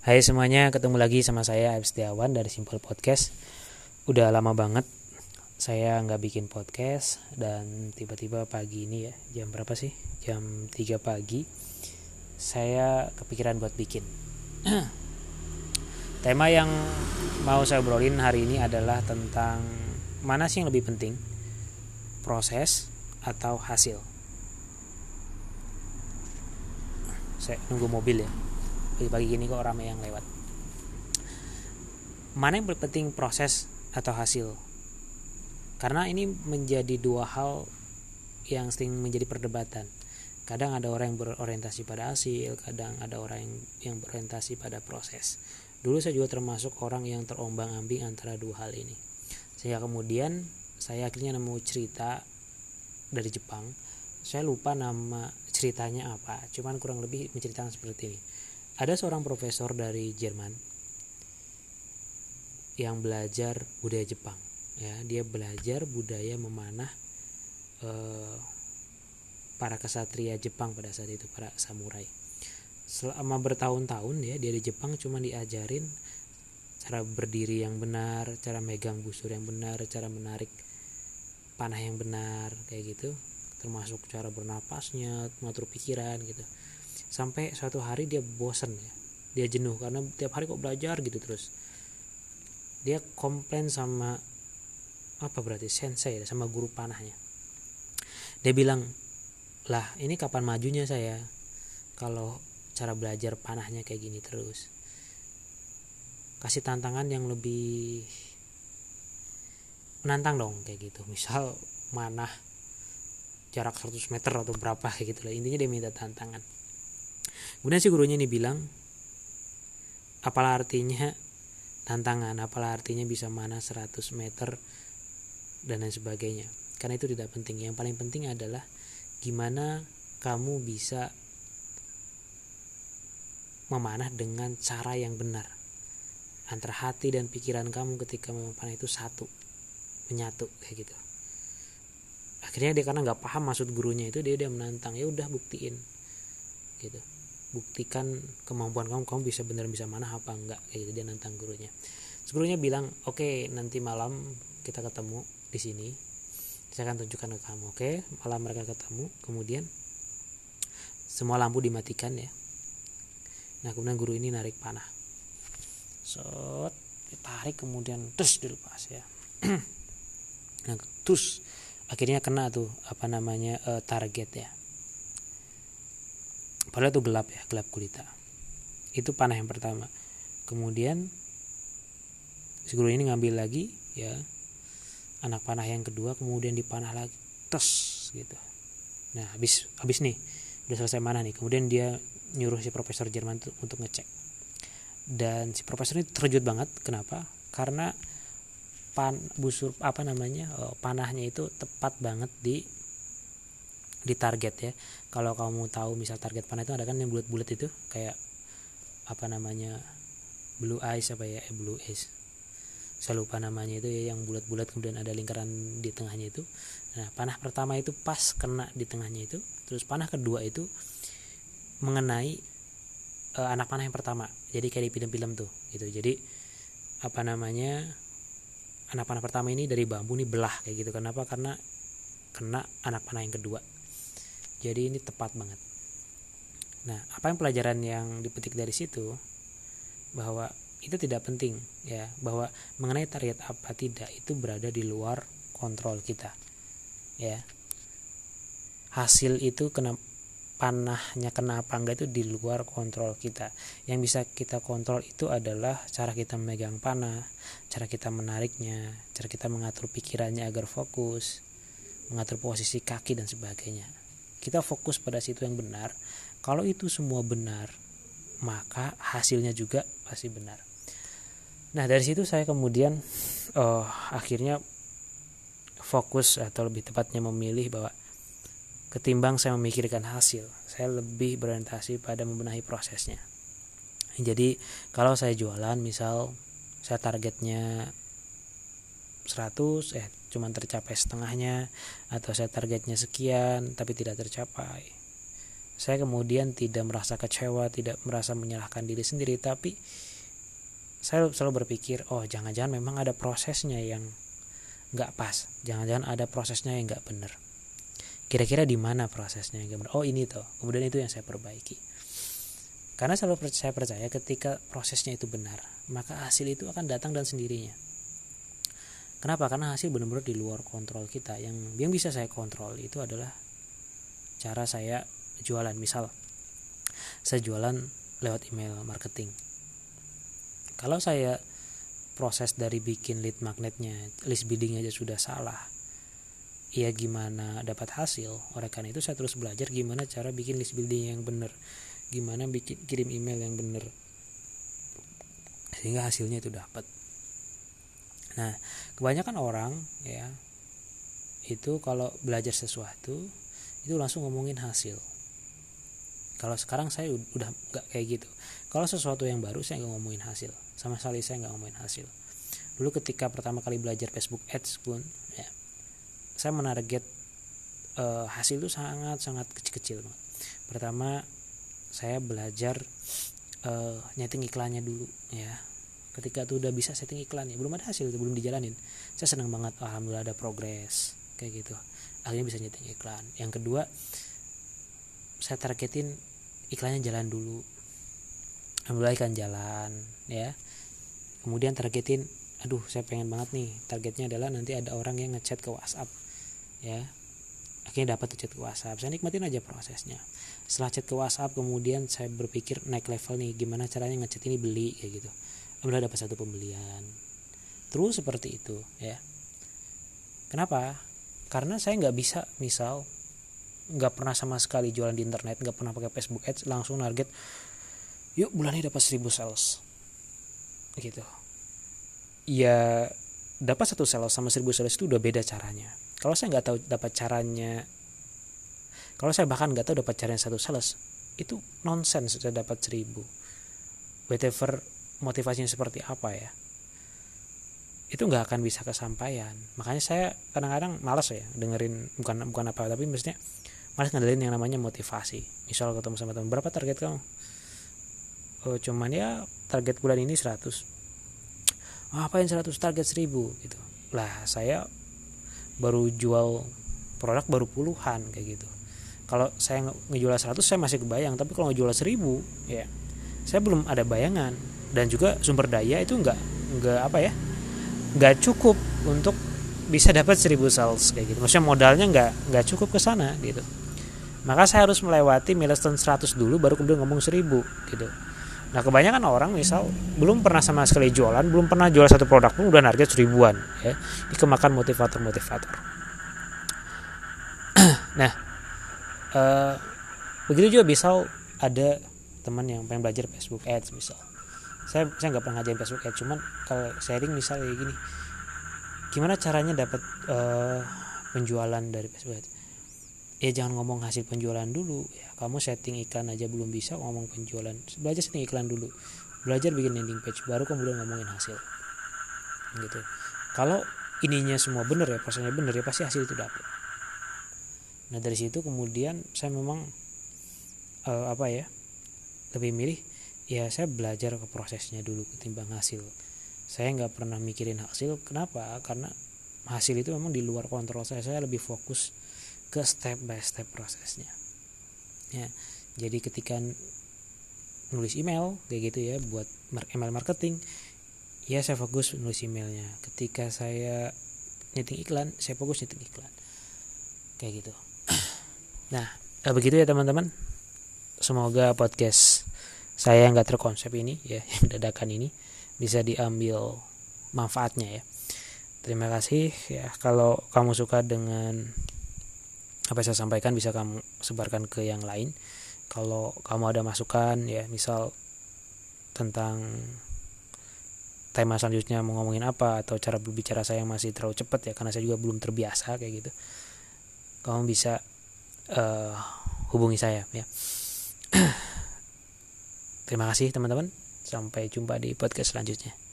Hai semuanya, ketemu lagi sama saya Abis Setiawan dari Simple Podcast. Udah lama banget saya nggak bikin podcast dan tiba-tiba pagi ini ya, jam berapa sih? Jam 3 pagi saya kepikiran buat bikin. Tema yang mau saya obrolin hari ini adalah tentang mana sih yang lebih penting? Proses atau hasil? Saya nunggu mobil ya pagi-pagi gini kok ramai yang lewat. Mana yang penting proses atau hasil? Karena ini menjadi dua hal yang sering menjadi perdebatan. Kadang ada orang yang berorientasi pada hasil kadang ada orang yang, yang berorientasi pada proses. Dulu saya juga termasuk orang yang terombang ambing antara dua hal ini. Sehingga kemudian saya akhirnya nemu cerita dari Jepang. Saya lupa nama ceritanya apa cuman kurang lebih menceritakan seperti ini ada seorang profesor dari Jerman yang belajar budaya Jepang ya. Dia belajar budaya memanah eh, para kesatria Jepang pada saat itu para samurai. Selama bertahun-tahun ya dia di Jepang cuma diajarin cara berdiri yang benar cara megang busur yang benar cara menarik panah yang benar kayak gitu. Termasuk cara bernapasnya mengatur pikiran gitu sampai suatu hari dia bosan ya. Dia jenuh karena tiap hari kok belajar gitu terus. Dia komplain sama apa berarti sensei ya, sama guru panahnya. Dia bilang lah ini kapan majunya saya kalau cara belajar panahnya kayak gini terus. Kasih tantangan yang lebih menantang dong kayak gitu. Misal manah jarak 100 meter atau berapa kayak gitu lah. Intinya dia minta tantangan kemudian si gurunya ini bilang apalah artinya tantangan? Apalah artinya bisa mana 100 meter dan lain sebagainya? Karena itu tidak penting. Yang paling penting adalah gimana kamu bisa memanah dengan cara yang benar. Antara hati dan pikiran kamu ketika memanah itu satu menyatu kayak gitu. Akhirnya dia karena nggak paham maksud gurunya itu dia dia menantang ya udah buktiin gitu buktikan kemampuan kamu kamu bisa benar bisa mana apa enggak kayak gitu dia nantang gurunya. Terus gurunya bilang oke okay, nanti malam kita ketemu di sini saya akan tunjukkan ke kamu oke? Okay? malam mereka ketemu kemudian semua lampu dimatikan ya. Nah kemudian guru ini narik panah. Set ditarik kemudian terus dilepas ya. Nah terus akhirnya kena tuh apa namanya uh, target ya padahal itu gelap ya gelap gulita. Itu panah yang pertama. Kemudian si guru ini ngambil lagi ya anak panah yang kedua kemudian dipanah lagi. Tes gitu. Nah habis habis nih udah selesai mana nih. Kemudian dia nyuruh si profesor Jerman untuk ngecek. Dan si profesor ini terkejut banget. Kenapa? Karena pan busur apa namanya oh, panahnya itu tepat banget di di target ya. Kalau kamu tahu misal target panah itu ada kan yang bulat-bulat itu? Kayak apa namanya blue eyes apa ya? Eh, blue eyes saya lupa namanya itu ya yang bulat-bulat kemudian ada lingkaran di tengahnya itu. Nah panah pertama itu pas kena di tengahnya itu. Terus panah kedua itu mengenai uh, anak panah yang pertama. Jadi kayak di film-film tuh gitu. Jadi apa namanya anak panah pertama ini dari bambu nih belah kayak gitu. Kenapa? Karena kena anak panah yang kedua jadi ini tepat banget. Nah apa yang pelajaran yang dipetik dari situ? Bahwa itu tidak penting ya. Bahwa mengenai target apa tidak itu berada di luar kontrol kita ya. Hasil itu kena panahnya kena apa enggak itu di luar kontrol kita. Yang bisa kita kontrol itu adalah cara kita memegang panah cara kita menariknya cara kita mengatur pikirannya agar fokus mengatur posisi kaki dan sebagainya kita fokus pada situ yang benar. Kalau itu semua benar maka hasilnya juga pasti benar. Nah dari situ saya kemudian uh, akhirnya fokus atau lebih tepatnya memilih bahwa ketimbang saya memikirkan hasil saya lebih berorientasi pada membenahi prosesnya. Jadi kalau saya jualan misal saya targetnya 100 eh cuma tercapai setengahnya atau saya targetnya sekian tapi tidak tercapai. Saya kemudian tidak merasa kecewa tidak merasa menyalahkan diri sendiri tapi saya selalu berpikir oh jangan-jangan memang ada prosesnya yang nggak pas. Jangan-jangan ada prosesnya yang nggak benar. Kira-kira di mana prosesnya yang benar? Oh ini tuh kemudian itu yang saya perbaiki. Karena selalu saya percaya ketika prosesnya itu benar maka hasil itu akan datang dan sendirinya kenapa? Karena hasil benar-benar di luar kontrol kita. Yang yang bisa saya kontrol itu adalah cara saya jualan. Misal saya jualan lewat email marketing. Kalau saya proses dari bikin lead magnetnya list bidding aja sudah salah ya gimana dapat hasil? Oleh karena itu saya terus belajar gimana cara bikin list building yang benar. Gimana bikin kirim email yang benar. Sehingga hasilnya itu dapat nah kebanyakan orang ya itu kalau belajar sesuatu itu langsung ngomongin hasil. Kalau sekarang saya udah nggak kayak gitu. Kalau sesuatu yang baru saya nggak ngomongin hasil. Sama sekali saya nggak ngomongin hasil. Dulu ketika pertama kali belajar Facebook Ads pun ya saya menarget uh, hasil itu sangat sangat kecil-kecil pertama saya belajar uh, nyeting iklannya dulu ya ketika itu udah bisa setting iklan ya belum ada hasil itu belum dijalanin. Saya senang banget alhamdulillah ada progres kayak gitu. Akhirnya bisa nyeting iklan. Yang kedua saya targetin iklannya jalan dulu. Alhamdulillah ikan jalan ya. Kemudian targetin aduh saya pengen banget nih targetnya adalah nanti ada orang yang ngechat ke WhatsApp ya. Akhirnya dapat chat ke WhatsApp. Saya nikmatin aja prosesnya. Setelah chat ke WhatsApp kemudian saya berpikir naik level nih gimana caranya ngechat ini beli kayak gitu alhamdulillah dapat satu pembelian. Terus seperti itu ya. Kenapa? Karena saya nggak bisa misal nggak pernah sama sekali jualan di internet nggak pernah pakai Facebook Ads langsung target yuk bulan ini dapat 1000 sales. Gitu. Ya dapat satu sales sama seribu sales itu udah beda caranya. Kalau saya nggak tahu dapat caranya kalau saya bahkan nggak tahu dapat caranya satu sales itu nonsense sudah dapat seribu. Whatever motivasinya seperti apa ya itu nggak akan bisa kesampaian. Makanya saya kadang-kadang malas ya dengerin bukan bukan apa tapi maksudnya malas ngandelin yang namanya motivasi. Misal ketemu sama teman berapa target kamu? Oh, cuman ya target bulan ini 100 oh, apa yang 100 target 1000 gitu. Lah saya baru jual produk baru puluhan kayak gitu. Kalau saya ngejual 100 saya masih kebayang tapi kalau ngejual 1000 ya saya belum ada bayangan dan juga sumber daya itu enggak enggak apa ya enggak cukup untuk bisa dapat 1000 sales kayak gitu maksudnya modalnya enggak enggak cukup ke sana gitu maka saya harus melewati milestone 100 dulu baru kemudian ngomong 1000 gitu Nah kebanyakan orang misal belum pernah sama sekali jualan, belum pernah jual satu produk pun udah target seribuan, ya. Ini kemakan motivator-motivator. nah, uh, begitu juga misal ada teman yang pengen belajar Facebook Ads misal. Saya saya nggak pernah ngajarin Facebook Ads, cuman kalau sharing misal kayak gini, gimana caranya dapat uh, penjualan dari Facebook? Ads? Ya jangan ngomong hasil penjualan dulu, ya kamu setting iklan aja belum bisa ngomong penjualan belajar setting iklan dulu belajar bikin landing page baru kemudian ngomongin hasil. Gitu. Kalau ininya semua benar ya prosesnya benar ya pasti hasil itu dapat nah dari situ kemudian saya memang uh, apa ya lebih milih ya saya belajar ke prosesnya dulu ketimbang hasil. Saya nggak pernah mikirin hasil. Kenapa? Karena hasil itu memang di luar kontrol saya. Saya lebih fokus ke step by step prosesnya. Ya jadi ketika nulis email kayak gitu ya buat email marketing ya saya fokus nulis emailnya. Ketika saya nyeting iklan saya fokus nyeting iklan. Kayak gitu. Nah eh, begitu ya teman-teman. Semoga podcast saya nggak terkonsep ini ya yang dadakan ini bisa diambil manfaatnya ya. Terima kasih ya. Kalau kamu suka dengan apa yang saya sampaikan bisa kamu sebarkan ke yang lain. Kalau kamu ada masukan ya misal tentang tema selanjutnya mau ngomongin apa atau cara berbicara saya yang masih terlalu cepat ya karena saya juga belum terbiasa kayak gitu. Kamu bisa uh, hubungi saya ya terima kasih teman-teman. Sampai jumpa di podcast selanjutnya